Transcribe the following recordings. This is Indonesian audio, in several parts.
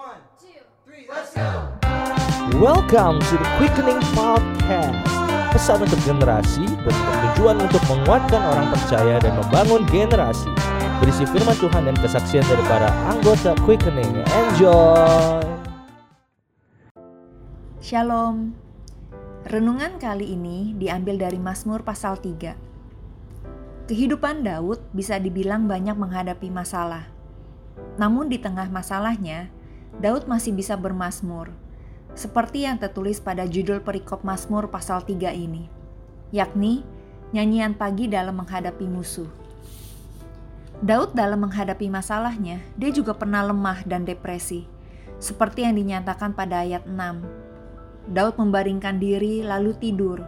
One, two, three, let's go. Welcome to the Quickening Podcast Pesan untuk generasi bertujuan untuk menguatkan orang percaya dan membangun generasi Berisi firman Tuhan dan kesaksian dari para anggota Quickening Enjoy Shalom. Renungan kali ini diambil dari Mazmur pasal 3. Kehidupan Daud bisa dibilang banyak menghadapi masalah. Namun di tengah masalahnya, Daud masih bisa bermasmur. Seperti yang tertulis pada judul perikop Mazmur pasal 3 ini, yakni nyanyian pagi dalam menghadapi musuh. Daud dalam menghadapi masalahnya, dia juga pernah lemah dan depresi, seperti yang dinyatakan pada ayat 6. Daud membaringkan diri lalu tidur,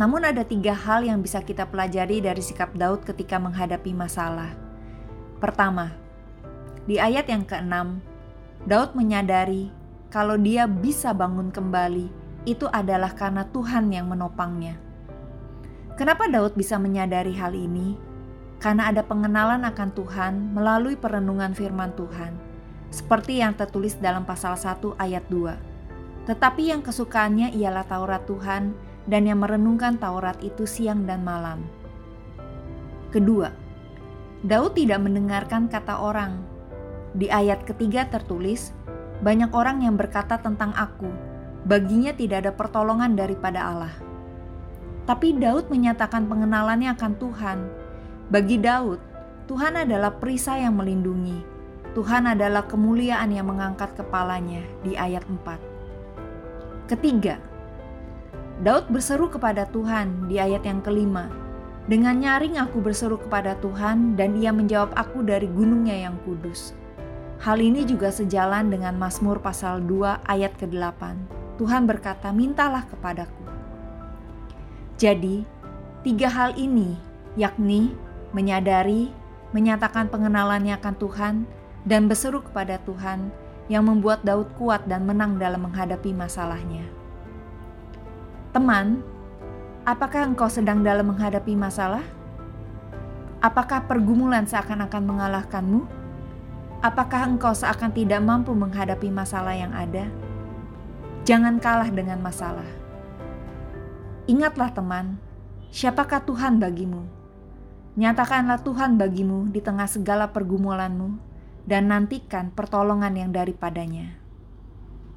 namun ada tiga hal yang bisa kita pelajari dari sikap Daud ketika menghadapi masalah. Pertama, di ayat yang keenam, Daud menyadari kalau dia bisa bangun kembali itu adalah karena Tuhan yang menopangnya. Kenapa Daud bisa menyadari hal ini? Karena ada pengenalan akan Tuhan melalui perenungan firman Tuhan, seperti yang tertulis dalam pasal 1 ayat 2. Tetapi yang kesukaannya ialah Taurat Tuhan dan yang merenungkan Taurat itu siang dan malam. Kedua, Daud tidak mendengarkan kata orang. Di ayat ketiga tertulis, banyak orang yang berkata tentang aku, baginya tidak ada pertolongan daripada Allah. Tapi Daud menyatakan pengenalannya akan Tuhan. Bagi Daud, Tuhan adalah perisai yang melindungi. Tuhan adalah kemuliaan yang mengangkat kepalanya di ayat 4. Ketiga, Daud berseru kepada Tuhan di ayat yang kelima. Dengan nyaring aku berseru kepada Tuhan dan ia menjawab aku dari gunungnya yang kudus. Hal ini juga sejalan dengan Mazmur pasal 2 ayat ke-8. Tuhan berkata, mintalah kepadaku. Jadi, tiga hal ini, yakni menyadari, menyatakan pengenalannya akan Tuhan, dan berseru kepada Tuhan yang membuat Daud kuat dan menang dalam menghadapi masalahnya. Teman, apakah engkau sedang dalam menghadapi masalah? Apakah pergumulan seakan-akan mengalahkanmu? Apakah engkau seakan tidak mampu menghadapi masalah yang ada? Jangan kalah dengan masalah. Ingatlah, teman, siapakah Tuhan bagimu? Nyatakanlah Tuhan bagimu di tengah segala pergumulanmu, dan nantikan pertolongan yang daripadanya.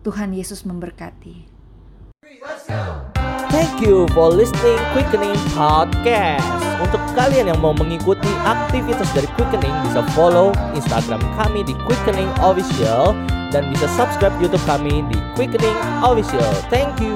Tuhan Yesus memberkati. Let's go. Thank you for listening Quickening Podcast. Untuk kalian yang mau mengikuti aktivitas dari Quickening bisa follow Instagram kami di Quickening Official dan bisa subscribe YouTube kami di Quickening Official. Thank you.